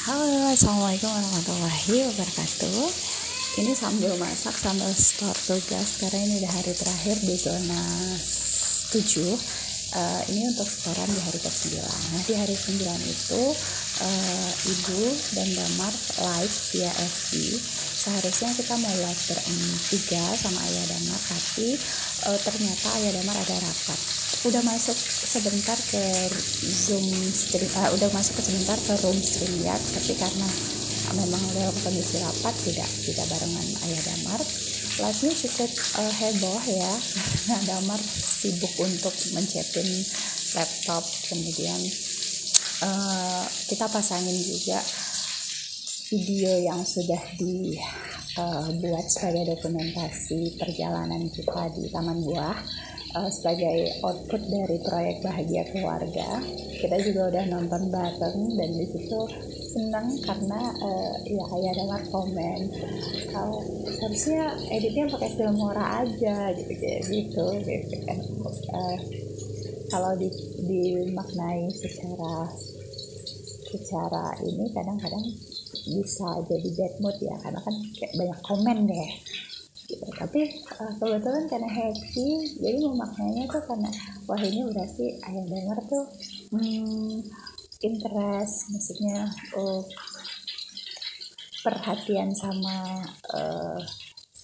Halo, assalamualaikum warahmatullahi wabarakatuh. Ini sambil masak, sambil store tugas karena ini udah hari terakhir di zona 7 uh, ini untuk setoran di hari ke-9 nah di hari ke-9 itu uh, ibu dan damar live via FB seharusnya kita mau live bertiga sama ayah damar tapi uh, ternyata ayah damar ada rapat udah masuk sebentar ke zoom stream uh, udah masuk ke sebentar ke room stream ya. Tapi karena memang dalam kondisi rapat tidak tidak barengan ayah damar. Live-nya cukup uh, heboh ya. Karena damar sibuk untuk mencetin laptop. Kemudian uh, kita pasangin juga video yang sudah dibuat sebagai dokumentasi perjalanan kita di Taman Buah uh, sebagai output dari proyek bahagia keluarga. Kita juga udah nonton bareng dan di situ senang karena uh, ya ayah dengar komen kalau seharusnya editnya pakai filmora aja gitu gitu, gitu uh, kalau di, dimaknai secara secara ini kadang-kadang bisa jadi bad mood ya karena kan kayak banyak komen deh. Tapi uh, kebetulan karena happy jadi memaknainya tuh karena wah ini berarti ayah dengar tuh hmm, interest maksudnya uh, perhatian sama uh,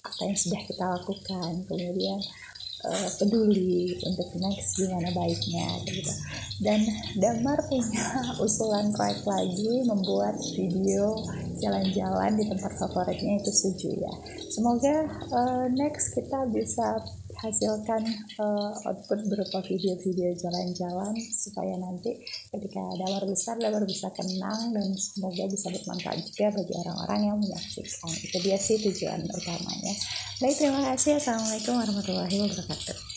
apa yang sudah kita lakukan. Kemudian uh, peduli untuk next gimana baiknya gitu. Dan Damar punya usulan proyek lagi membuat video jalan-jalan di tempat favoritnya itu setuju ya. Semoga uh, next kita bisa hasilkan uh, output berupa video-video jalan-jalan supaya nanti ketika damar besar damar bisa kenang dan semoga bisa bermanfaat juga bagi orang-orang yang menyaksikan. Itu dia sih tujuan utamanya. Baik terima kasih. Assalamualaikum warahmatullahi wabarakatuh